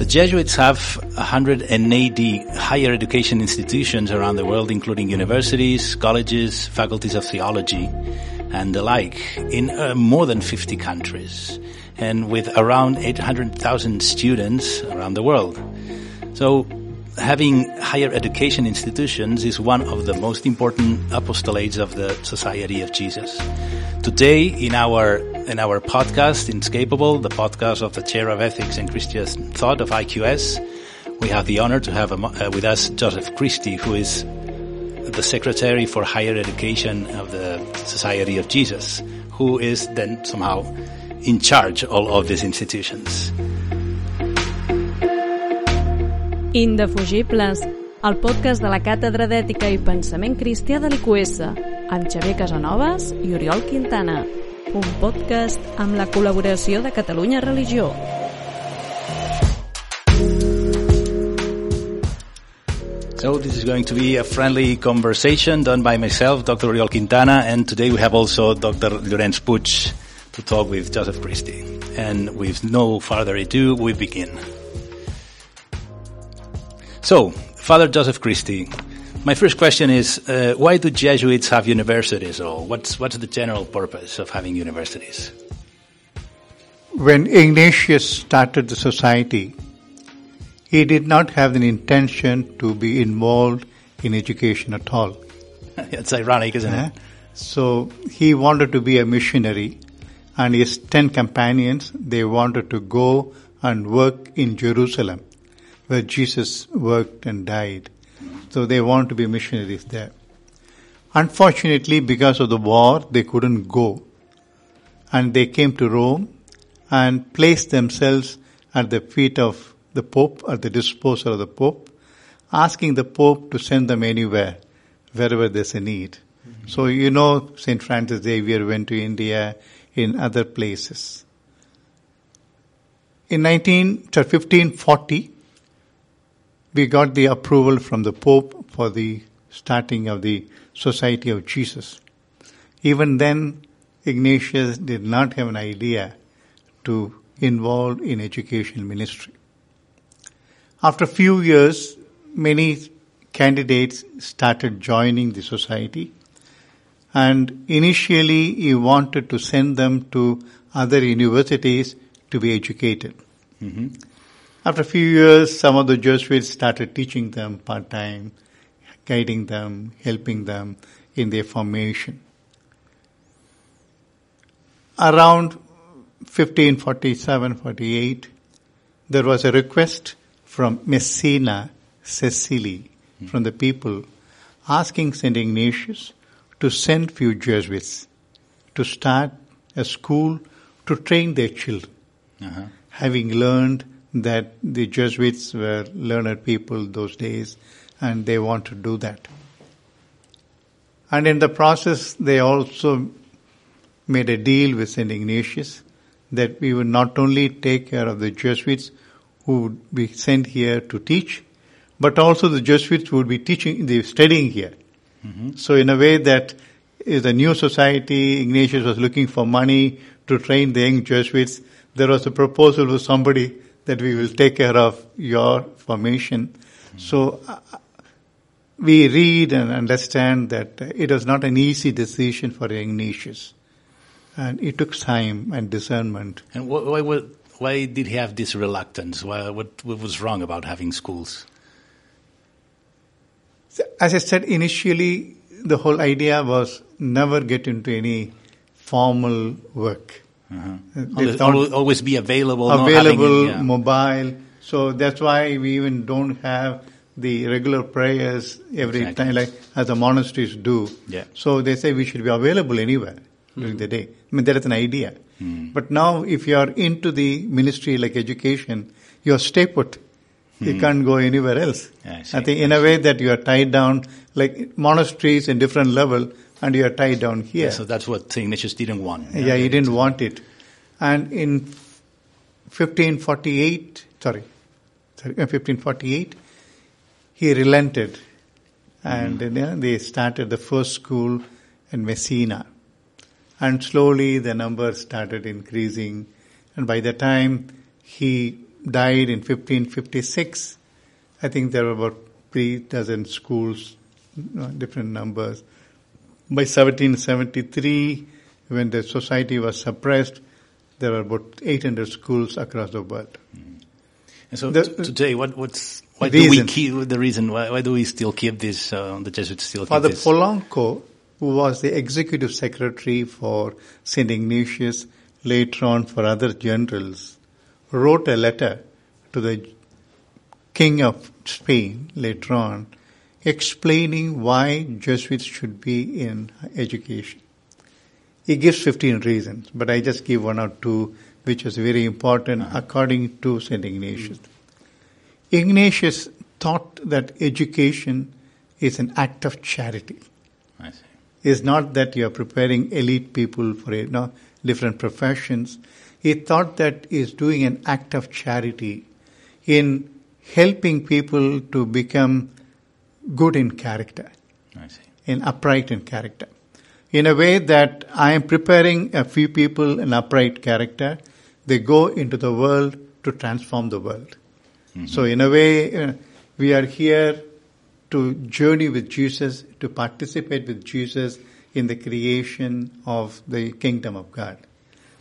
The Jesuits have 180 higher education institutions around the world, including universities, colleges, faculties of theology, and the like, in uh, more than 50 countries, and with around 800,000 students around the world. So, having higher education institutions is one of the most important apostolates of the Society of Jesus. Today, in our in our podcast, Inscapable, the podcast of the Chair of Ethics and Christian Thought of IQS, we have the honor to have uh, with us Joseph Christie, who is the Secretary for Higher Education of the Society of Jesus, who is then somehow in charge of all of these institutions. Indefugibles, el podcast de la Càtedra d'Ètica i Pensament Cristià de l'IQS, amb Xavier Casanovas i Oriol Quintana. Un podcast amb la col·laboració de Catalunya Religió. So this is going to be a friendly conversation done by myself, Dr. Oriol Quintana, and today we have also Dr. Llorenç Puig to talk with Joseph Christie. And with no further ado, we begin. So, Father Joseph Christie, my first question is, uh, why do Jesuits have universities or what's, what's the general purpose of having universities? When Ignatius started the society, he did not have an intention to be involved in education at all. it's ironic, isn't it? So he wanted to be a missionary and his ten companions, they wanted to go and work in Jerusalem where Jesus worked and died. So they want to be missionaries there. Unfortunately, because of the war, they couldn't go. And they came to Rome and placed themselves at the feet of the Pope, at the disposal of the Pope, asking the Pope to send them anywhere, wherever there's a need. Mm-hmm. So you know St. Francis Xavier went to India, in other places. In 19, 1540, we got the approval from the Pope for the starting of the Society of Jesus. Even then, Ignatius did not have an idea to involve in education ministry. After a few years, many candidates started joining the society and initially he wanted to send them to other universities to be educated. Mm-hmm. After a few years, some of the Jesuits started teaching them part time, guiding them, helping them in their formation. Around 1547-48, there was a request from Messina, Sicily, from the people, asking St. Ignatius to send few Jesuits to start a school to train their children Uh-huh. having learned that the Jesuits were learned people those days and they want to do that. And in the process, they also made a deal with St. Ignatius that we would not only take care of the Jesuits who would be sent here to teach, but also the Jesuits would be teaching, they studying here. Mm-hmm. So in a way that is a new society, Ignatius was looking for money to train the young Jesuits. There was a proposal to somebody that we will take care of your formation. So uh, we read and understand that it was not an easy decision for Ignatius. And it took time and discernment. And wh- why, why, why did he have this reluctance? Why, what, what was wrong about having schools? As I said initially, the whole idea was never get into any formal work. Uh-huh. Always, always- always be available. not having it- available, yeah. mobile. So that's why we even don't have the regular prayers every Exactly. time, like as the monasteries do. Yeah. So they say we should be available anywhere during the day. I mean, that is an idea. Hmm. But now, if you are into the ministry like education, you are stay put. You can't go anywhere else. Hmm. I see. think in a way that you are tied down, like monasteries in different level, and you are tied down here. So that's what St. Ignatius didn't want. Yeah, he didn't want it. And in 1548, sorry, sorry, uh, 1548, he relented. And then they started the first school in Messina. And slowly the numbers started increasing. And by the time he died in 1556, I think there were about three dozen schools, uh, different numbers. By 1773, when the society was suppressed, there were about 800 schools across the world. And so The- t- today, what, what's why do we keep the reason? Why, why do we still keep this? Uh, the Jesuits still keep Father this? Polanco, who was the executive secretary for St. Ignatius, later on for other generals, wrote a letter to the King of Spain later on, explaining why Jesuits should be in education. He gives 15 reasons, but I just give one or two, which is very important according to St. Ignatius. Ignatius thought that education is an act of charity. I see. It's not that you're preparing elite people for you know, different professions. He thought that is doing an act of charity in helping people to become good in character I see. in upright in character. In a way that I am preparing a few people in upright character, they go into the world to transform the world. So in a way, uh, we are here to journey with Jesus, to participate with Jesus in the creation of the kingdom of God.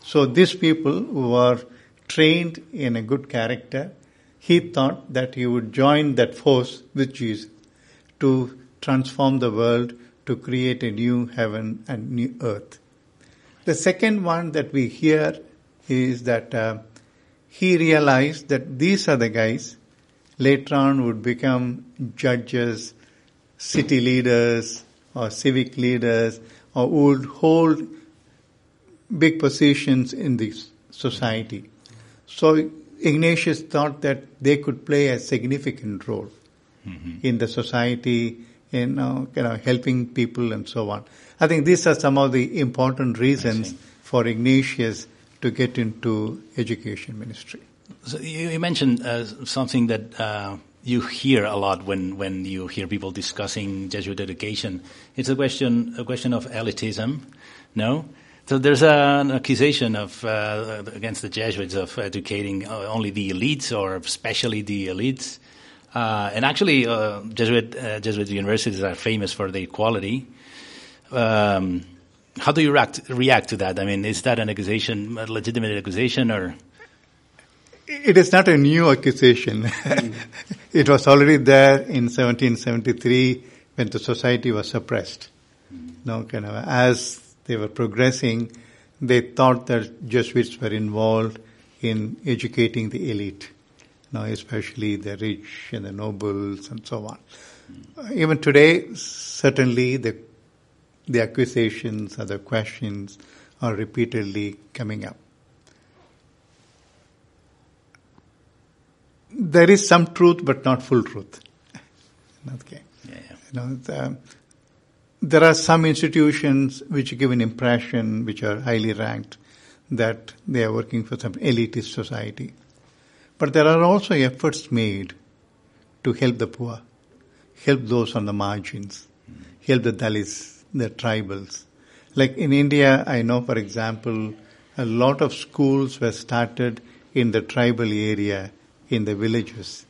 So these people who are trained in a good character, he thought that he would join that force with Jesus to transform the world, to create a new heaven and new earth. The second one that we hear is that uh, he realized that these are the guys later on would become judges, city leaders, or civic leaders, or would hold big positions in this society. So Ignatius thought that they could play a significant role in the society, in you know, helping people and so on. I think these are some of the important reasons for Ignatius to get into education ministry. So you, you mentioned uh, something that uh, you hear a lot when, when you hear people discussing Jesuit education. It's a question a question of elitism, no? So there's an accusation of uh, against the Jesuits of educating uh, only the elites or especially the elites. Uh, and actually, uh, Jesuit uh, Jesuit universities are famous for their quality. Um, how do you react react to that? I mean, is that an accusation, a legitimate accusation, or It is not a new accusation. it was already there in 1773 when the society was suppressed. No, kind of, as they were progressing, they thought that Jesuits were involved in educating the elite, now especially the rich and the nobles and so on. Even today, certainly the the accusations or the questions are repeatedly coming up. there is some truth, but not full truth. Okay. yeah, yeah. You know, the, there are some institutions which give an impression, which are highly ranked, that they are working for some elitist society. But there are also efforts made to help the poor, help those on the margins, help the Dalits, the tribals. Like in India, I know, for example, a lot of schools were started in the tribal area, in the villages.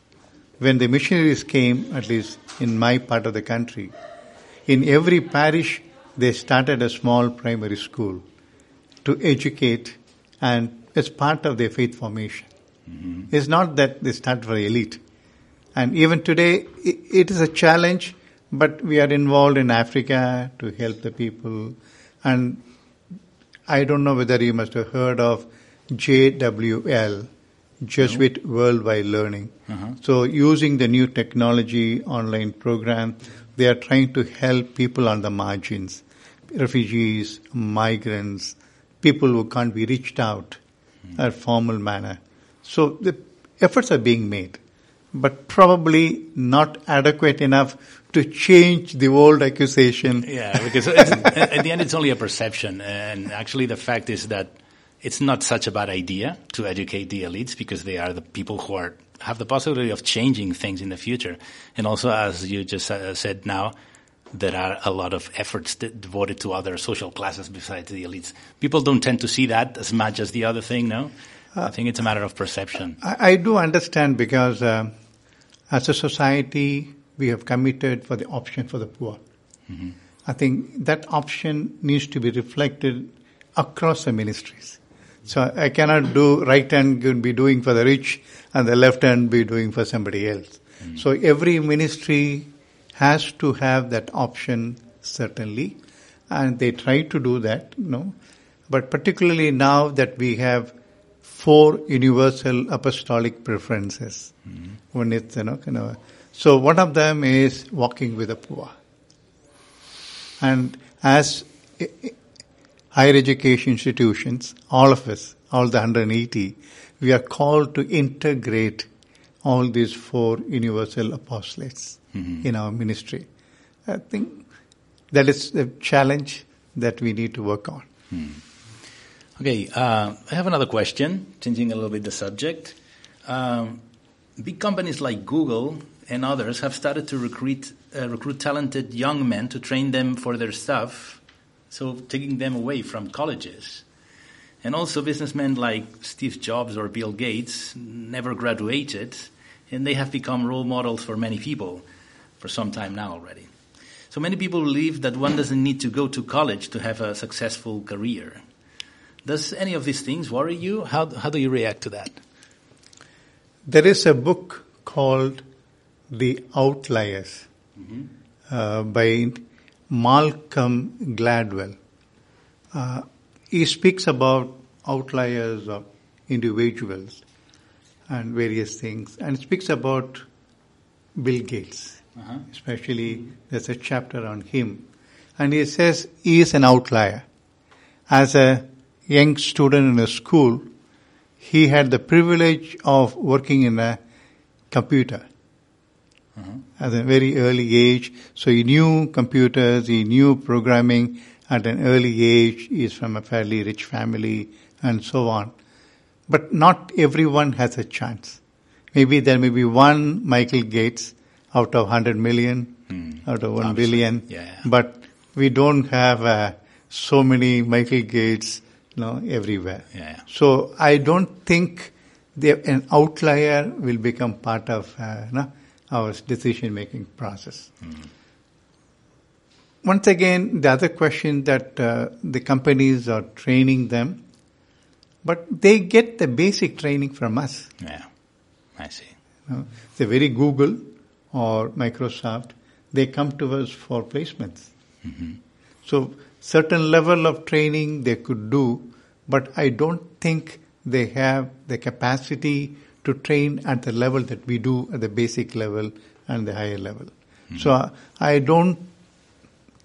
When the missionaries came, at least in my part of the country, in every parish they started a small primary school to educate and as part of their faith formation. Mm-hmm. It's not that they start for elite. And even today, it is a challenge, but we are involved in Africa to help the people. And I don't know whether you must have heard of JWL, Jesuit Worldwide Learning. Uh-huh. So using the new technology online program, they are trying to help people on the margins, refugees, migrants, people who can't be reached out hmm. in a formal manner. So the efforts are being made, but probably not adequate enough to change the old accusation. Yeah, because at the end, it's only a perception, and actually, the fact is that it's not such a bad idea to educate the elites because they are the people who are have the possibility of changing things in the future. And also, as you just uh, said now, there are a lot of efforts de- devoted to other social classes besides the elites. People don't tend to see that as much as the other thing, no? I think it's a matter of perception. I, I do understand because um, as a society, we have committed for the option for the poor. I think that option needs to be reflected across the ministries. So I cannot do right hand be doing for the rich and the left hand be doing for somebody else. So every ministry has to have that option certainly, and they try to do that. You know, but particularly now that we have four universal apostolic preferences. One is, you know, kind of. So one of them is walking with the poor. And as higher education institutions, all of us, all the 180, we are called to integrate all these four universal apostolates mm-hmm. in our ministry. I think that is the challenge that we need to work on. Hmm. Okay, uh, I have another question, changing a little bit the subject. Um, big companies like Google and others have started to recruit uh, recruit talented young men to train them for their stuff, so taking them away from colleges. And also, businessmen like Steve Jobs or Bill Gates never graduated, and they have become role models for many people for some time now already. So many people believe that one doesn't need to go to college to have a successful career. Does any of these things worry you? How, how do you react to that? There is a book called The Outliers uh, by Malcolm Gladwell. Uh, he speaks about outliers of individuals and various things, and speaks about Bill Gates. Especially, there's a chapter on him, and he says he is an outlier. As a young student in a school, he had the privilege of working in a computer at a very early age. So he knew computers, he knew programming at an early age. He's from a fairly rich family and so on. But not everyone has a chance. Maybe there may be one Michael Gates out of 100 million, out of one Obviously. billion. Yeah, yeah. But we don't have uh, so many Michael Gates know, everywhere. Yeah. So I don't think the, an outlier will become part of uh, you know, our decision making process. Once again, the other question that uh, the companies are training them, but they get the basic training from us. Yeah, I see. You know, say very Google or Microsoft, they come to us for placements. So certain level of training they could do, but I don't think they have the capacity to train at the level that we do at the basic level and the higher level. So uh, I don't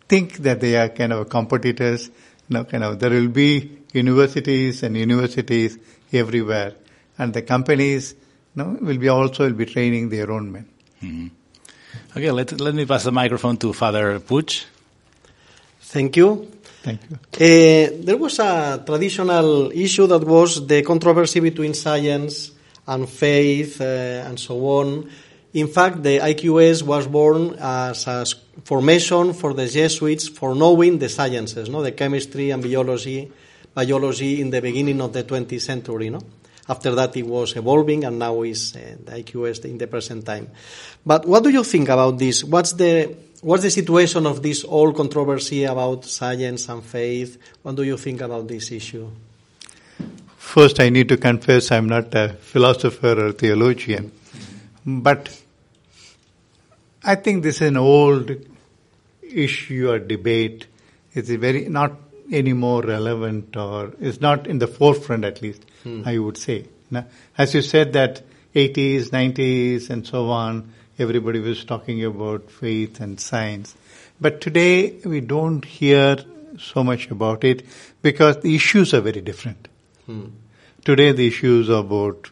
think that they are kind of competitors. You know, kind of there will be universities and universities everywhere, and the companies, you know, will be also will be training their own men. Okay, let, let me pass the microphone to Father Puig. Thank you. Thank you. Uh, there was a traditional issue that was the controversy between science and faith uh, and so on. In fact, the IQS was born as a formation for the Jesuits for knowing the sciences, no, the chemistry and biology, biology in the beginning of the 20th century, no. After that, it was evolving, and now is uh, the IQS in the present time. But what do you think about this? What's the what's the situation of this whole controversy about science and faith? What do you think about this issue? First, I need to confess I'm not a philosopher or theologian, but I think this is an old issue or debate. It's very not any more relevant or is not in the forefront at least, hmm. I would say. Now, As you said that 80s, 90s and so on, everybody was talking about faith and science. But today we don't hear so much about it because the issues are very different. Today the issues are about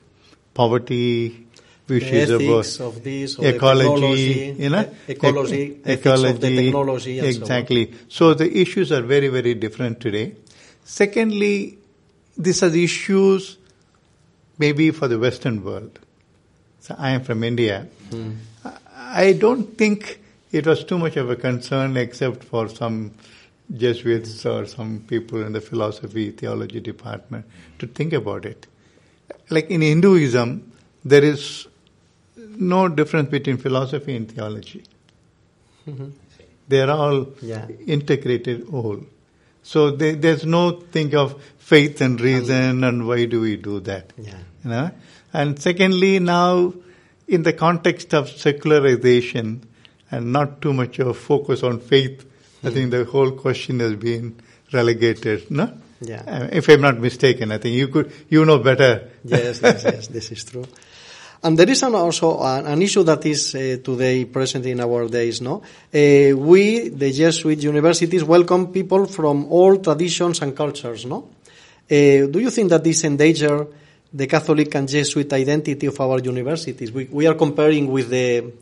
poverty, The issues ethics about of this, of ecology, you know, e- ecology, of the technology, and so exactly. So the issues are very, very different today. Secondly, these are the issues maybe for the Western world. So I am from India. Hmm. I don't think it was too much of a concern except for some Jesuits or some people in the philosophy, theology department to think about it. like in Hinduism, there is no difference between philosophy and theology. Mm-hmm. They are all Yeah. integrated whole. So they, there's no thing of faith and reason mm. and why do we do that. Yeah. You know? And secondly, now in the context of secularization and not too much of focus on faith, I think the whole question has been relegated. No, Yeah. Uh, if I'm not mistaken, I think you could you know better. yes, yes, yes, this is true. And there is an also an, an issue that is uh, today present in our days. No, uh, we the Jesuit universities welcome people from all traditions and cultures. No, uh, do you think that this endanger the Catholic and Jesuit identity of our universities? We, we are comparing with the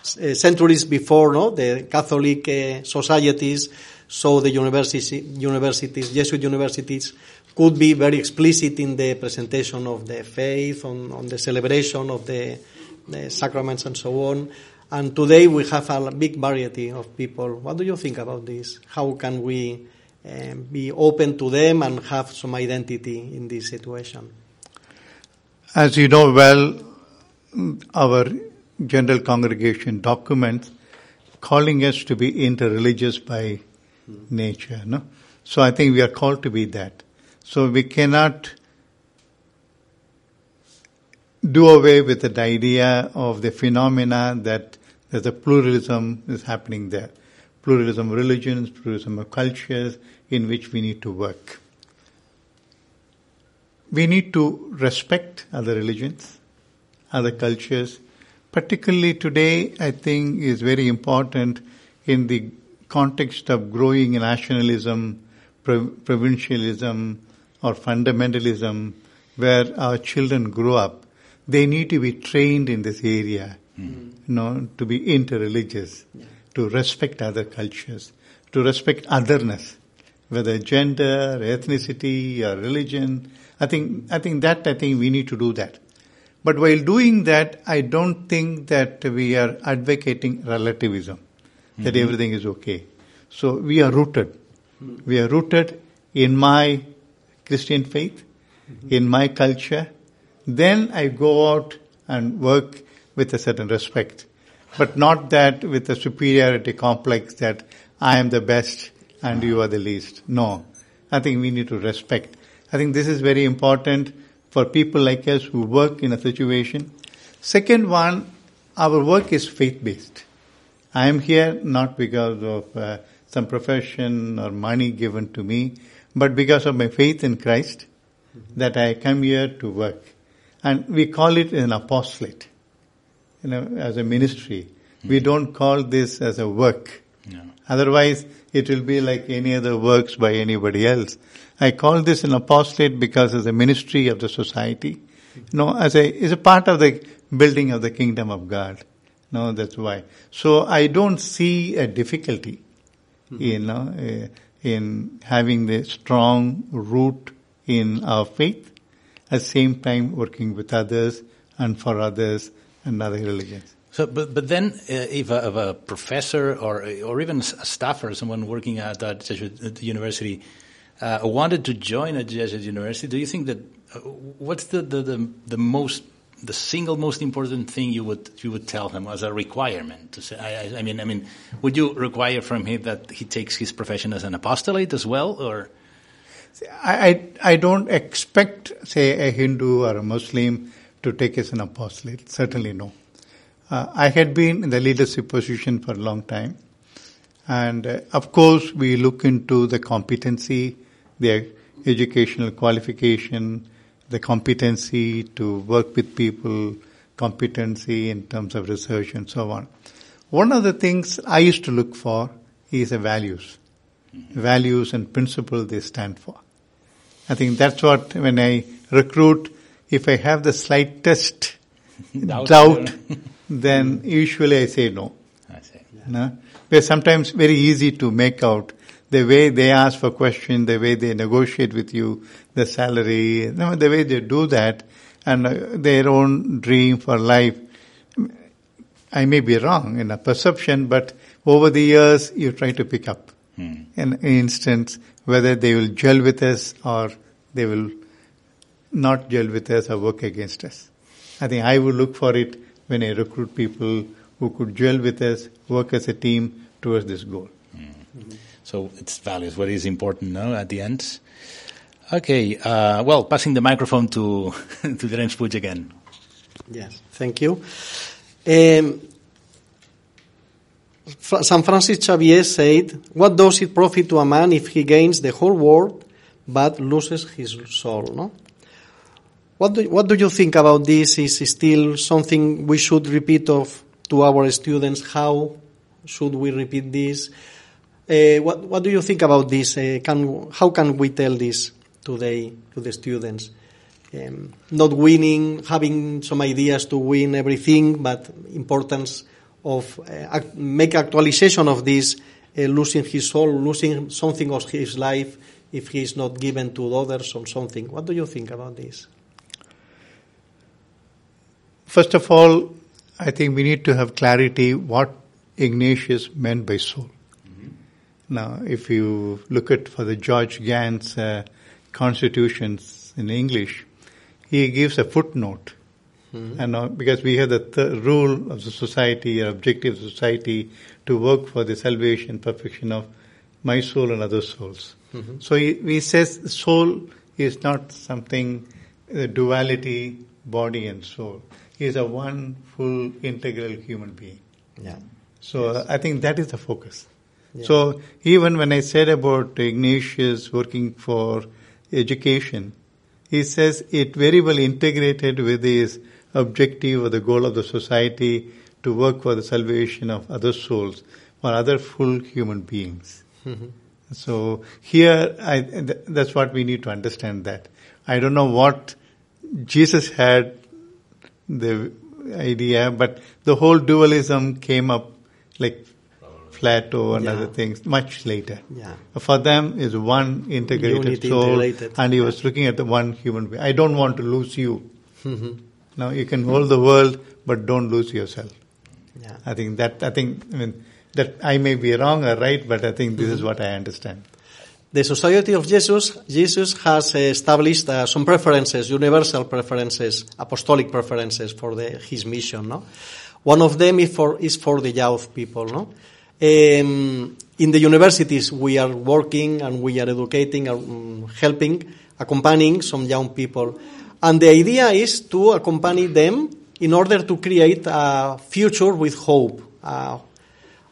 uh, centuries before, no, the Catholic uh, societies. So the university, universities, Jesuit universities, could be very explicit in the presentation of the faith, on, on the celebration of the, the sacraments and so on. And today we have a big variety of people. What do you think about this? How can we um, be open to them and have some identity in this situation? As you know well, our general congregation documents calling us to be interreligious by nature. No? So I think we are called to be that. So we cannot do away with the idea of the phenomena that there's a pluralism is happening there. Pluralism of religions, pluralism of cultures in which we need to work. We need to respect other religions, other cultures. Particularly today, I think is very important in the context of growing nationalism, pro- provincialism, or fundamentalism, where our children grow up. They need to be trained in this area, mm-hmm. you know, to be interreligious, to respect other cultures, to respect otherness, whether gender, ethnicity, or religion. I think, I think that, I think we need to do that. But while doing that, I don't think that we are advocating relativism, that mm-hmm. everything is okay. So we are rooted. Mm-hmm. We are rooted in my Christian faith, mm-hmm. in my culture. Then I go out and work with a certain respect, but not that with a superiority complex that I am the best and you are the least. No. I think we need to respect. I think this is very important for people like us who work in a situation. Second one, our work is faith based. I am here not because of uh, some profession or money given to me, but because of my faith in Christ that I come here to work. And we call it an apostolate, you know, as a ministry. We don't call this as a work. No. Otherwise, it will be like any other works by anybody else. I call this an apostolate because it's a ministry of the society. No, as a, is a part of the building of the kingdom of God. No, that's why. So I don't see a difficulty, you know, uh, in having the strong root in our faith, at the same time working with others and for others and other religions. So, but but then, uh, if, a, if a professor or or even a staffer, someone working at that Jesuit the university, uh, wanted to join a Jesuit university, do you think that uh, what's the, the, the the most the single most important thing you would you would tell him as a requirement to say? I, I- I mean, I mean, would you require from him that he takes his profession as an apostolate as well, or I, I, I don't expect, say, a Hindu or a Muslim to take as an apostolate. Certainly no. Uh, I had been in the leadership position for a long time. And uh, of course, we look into the competency, their educational qualification, the competency to work with people, competency in terms of research and so on. One of the things I used to look for is the values values and principles they stand for. I think that's what when I recruit, if I have the slightest Doubt. doubt, then usually I say no. I say, No? Where sometimes very easy to make out the way they ask for question, the way they negotiate with you, the salary, you know, the way they do that, and uh, their own dream for life. I may be wrong in a perception, but over the years you try to pick up Hmm. an instance whether they will gel with us or they will not gel with us or work against us. I think I would look for it when I recruit people who could gel with us, work as a team towards this goal. So it's values, what is important now at the end. Okay, uh, well, passing the microphone to, to James Puig again. Yes, thank you. Um, Fra- San Francis Xavier said, What does it profit to a man if he gains the whole world but loses his soul? No? What do, what do you think about this? Is still something we should repeat of to our students? How should we repeat this? Uh, what, what do you think about this? Uh, can, how can we tell this today to the students? Um, not winning, having some ideas to win everything, but importance of uh, act- make actualization of this, losing his soul, losing something of his life if he is not given to others or something. What do you think about this? First of all, I think we need to have clarity what Ignatius meant by soul. Now, if you look at for the George Ganss uh, constitutions in English, he gives a footnote. And uh, because we have the th- rule of the society, or objective of society, to work for the salvation, perfection of my soul and other souls. So he, he says soul is not something, the duality, body and soul. Is a one full integral human being. Yeah. So uh, I think that is the focus. So even when I said about Ignatius working for education, he says it very well integrated with his objective or the goal of the society to work for the salvation of other souls for other full human beings. So here, I, th- that's what we need to understand that. I don't know what Jesus had the idea, but the whole dualism came up like Plato and Yeah. other things much later. Yeah. For them is one integrated Unity, soul, integrated. and he was looking at the one human being. I don't want to lose you. Now you can hold the world, but don't lose yourself. Yeah. I think that I think I mean that I may be wrong or right, but I think this Mm-hmm. is what I understand. The Society of Jesus, Jesus has established uh, some preferences, universal preferences, apostolic preferences for the, his mission. No, one of them is for is for the youth people. No, um, in the universities we are working and we are educating, um, helping, accompanying some young people, and the idea is to accompany them in order to create a future with hope, uh,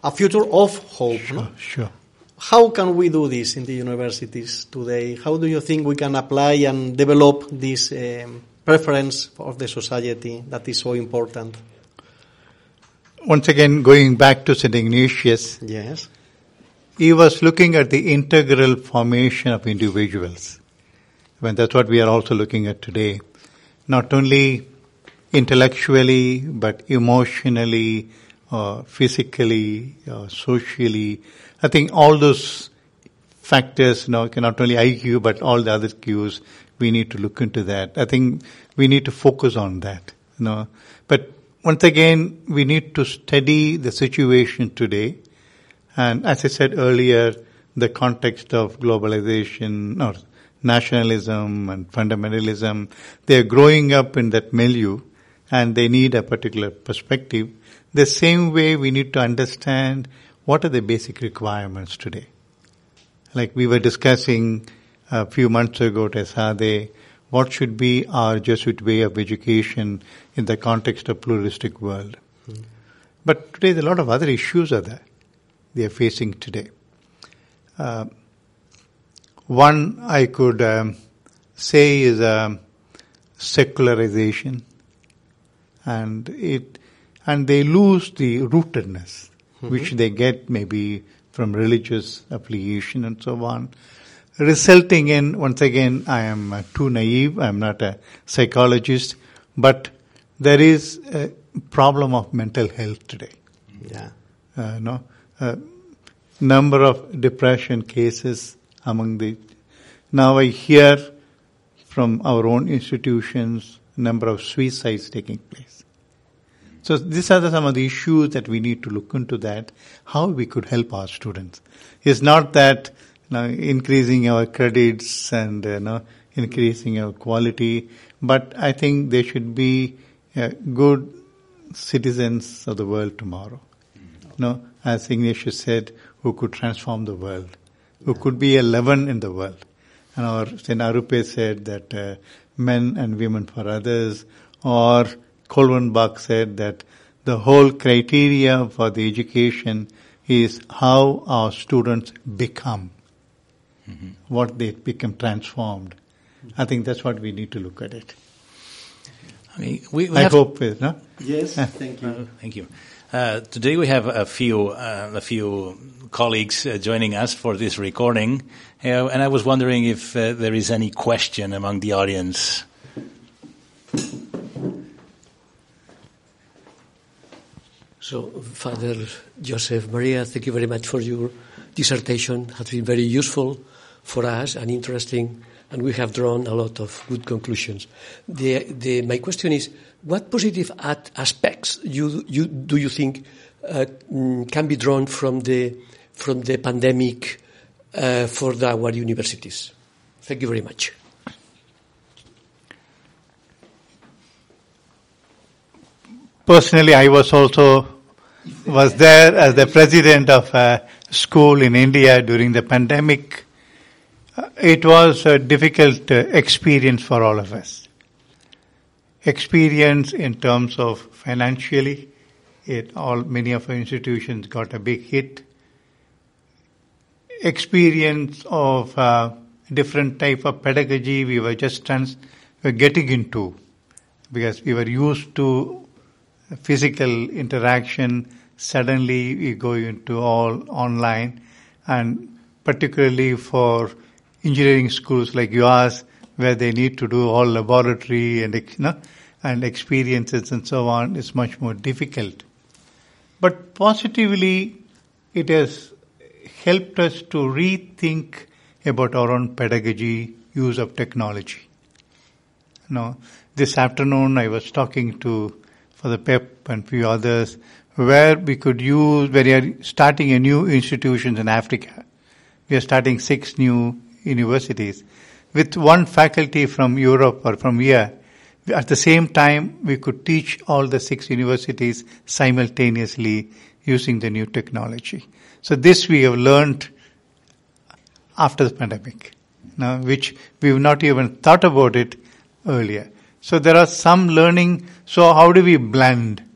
a future of hope. No? Sure. How can we do this in the universities today? How do you think we can apply and develop this um, preference of the society that is so important? Once again, going back to St. Ignatius, Yes. he was looking at the integral formation of individuals. When that's what we are also looking at today. Not only intellectually, but emotionally, uh, physically, uh, socially. I think all those factors, you know, not only IQ, but all the other cues, we need to look into that. I think we need to focus on that, you know. But once again, we need to study the situation today. And as I said earlier, the context of globalization or nationalism and fundamentalism, they're growing up in that milieu and they need a particular perspective. The same way we need to understand what are the basic requirements today. Like we were discussing a few months ago at Esade, what should be our Jesuit way of education in the context of pluralistic world. But today a lot of other issues are there they are facing today. Uh, one I could um, say is um, secularization, and it and they lose the rootedness which they get maybe from religious affiliation and so on, resulting in once again I am uh, too naive. I am not a psychologist, but there is a problem of mental health today Yeah. uh, no, uh, number of depression cases among the. Now I hear from our own institutions number of suicides taking place. So these are the, some of the issues that we need to look into that, how we could help our students. It's not that you know, increasing our credits and you know, increasing our quality. But I think they should be uh, good citizens of the world tomorrow. No, as Ignatius said, who could transform the world, who could be a leaven in the world. And our St. Arrupe said that uh, men and women for others, or Kolvenbach said that the whole criteria for the education is how our students become, mm-hmm. what they become transformed. I think that's what we need to look at it. I, mean, we, we I hope, uh, no? Yes, thank you. Uh, thank you. Uh, today we have a few uh, a few colleagues uh, joining us for this recording, uh, and I was wondering if there is any question among the audience. So, Father Joseph Maria, thank you very much for your dissertation. It has been very useful for us and interesting, and we have drawn a lot of good conclusions. The, the, my question is, what positive aspects you, you, do you think uh, mm, can be drawn from the, from the pandemic uh, for the, our universities? Thank you very much. Personally, I was also was there as the president of a school in India during the pandemic. Uh, it was a difficult uh, experience for all of us. Experience in terms of financially, it all many of our institutions got a big hit. Experience of uh, different type of pedagogy we were just trans- were getting into because we were used to physical interaction suddenly we go into all online and particularly for engineering schools like yours where they need to do all laboratory and you know, and experiences and so on is much more difficult. But positively, it has helped us to rethink about our own pedagogy, use of technology. You know, this afternoon I was talking to, for the PEP and few others, where we could use, where we are starting a new institutions in Africa. We are starting six new universities with one faculty from Europe or from here. At the same time, we could teach all the six universities simultaneously using the new technology. So this we have learned after the pandemic, now, which we've not even thought about it earlier. So there are some learning. So how do we blend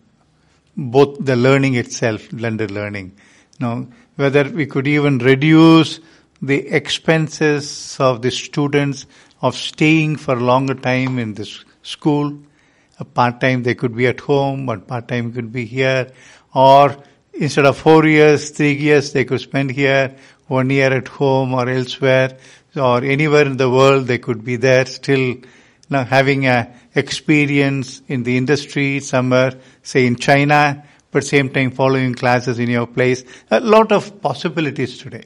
both the learning itself, blended learning. You know, whether we could even reduce the expenses of the students of staying for a longer time in this school. A part time they could be at home, but part time could be here. Or instead of four years, three years they could spend here, one year at home or elsewhere, or anywhere in the world they could be there still now having a experience in the industry somewhere, say in China, but same time following classes in your place. A lot of possibilities today.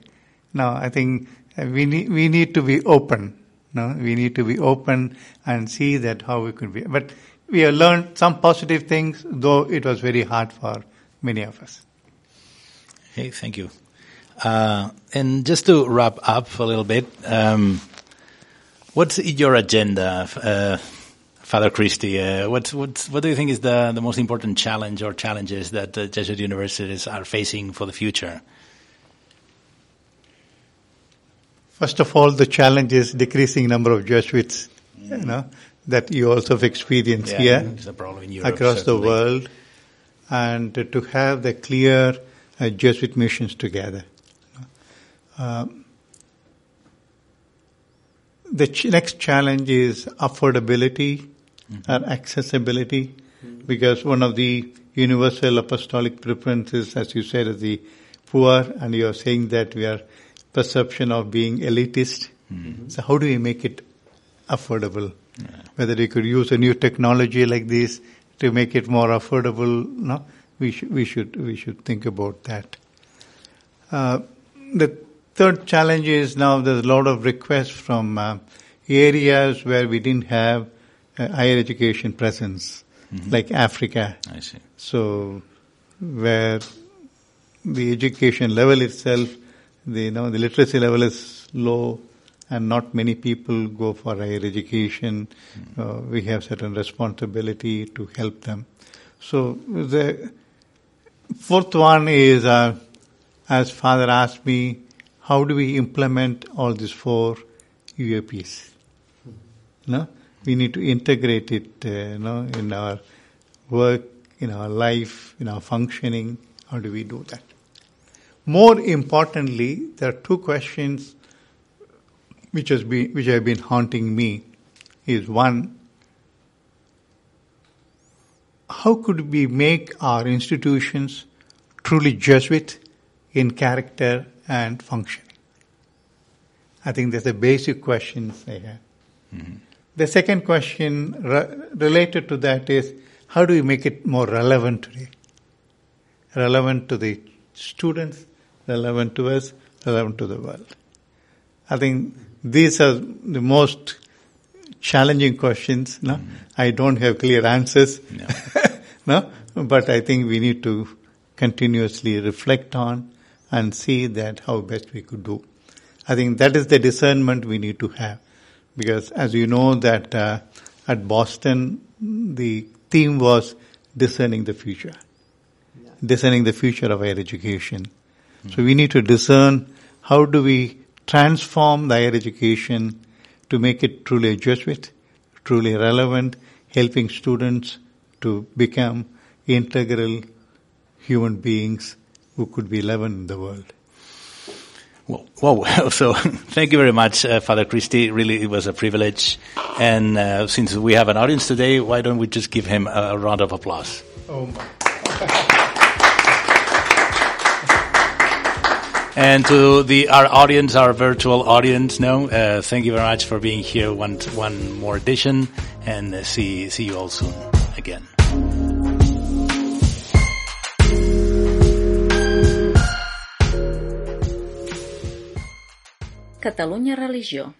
Now, I think we need, we need to be open. No, we need to be open and see that how we could be. But we have learned some positive things, though it was very hard for many of us. Hey, thank you. Uh, and just to wrap up a little bit, um, what's your agenda, uh, Father Christie, uh, what, what, what do you think is the, the most important challenge or challenges that uh, Jesuit universities are facing for the future? First of all, the challenge is decreasing number of Jesuits, mm. you know, that you also have experienced yeah, here Europe, across certainly. the world, and to have the clear uh, Jesuit missions together. Uh, the ch- next challenge is affordability mm-hmm. and accessibility, mm-hmm. because one of the universal apostolic preferences, as you said, is the poor, and you are saying that we are perception of being elitist. Mm-hmm. So how do we make it affordable? Yeah. Whether we could use a new technology like this to make it more affordable, no? We should, we should, we should think about that. Uh, the third challenge is now there's a lot of requests from uh, areas where we didn't have uh, higher education presence, mm-hmm. like Africa. I see. So, where the education level itself, the you know the literacy level is low, and not many people go for higher education. Uh, we have certain responsibility to help them. So the fourth one is, uh, as Father asked me, how do we implement all these four UAPs? No, we need to integrate it, uh, in our work, in our life, in our functioning. How do we do that? More importantly, there are two questions which has been which have been haunting me. Is one, how could we make our institutions truly Jesuit in character and functioning? I think that's the basic questions I have. Mm-hmm. The second question re- related to that is how do we make it more relevant today? Relevant to the students, relevant to us, relevant to the world. I think these are the most challenging questions. No, mm-hmm. I don't have clear answers. No. no, but I think we need to continuously reflect on and see that how best we could do. I think that is the discernment we need to have, because as you know that uh, at Boston the theme was discerning the future, discerning the future of higher education. So we need to discern how do we transform the higher education to make it truly Jesuit, truly relevant, helping students to become integral human beings who could be relevant in the world. Well, well, so thank you very much, uh, Father Christie. Really, it was a privilege. And uh, since we have an audience today, why don't we just give him a, a round of applause? Oh my. And to the our audience, our virtual audience, no, uh, thank you very much for being here. One one more edition, and uh, see see you all soon again. Catalunya Religió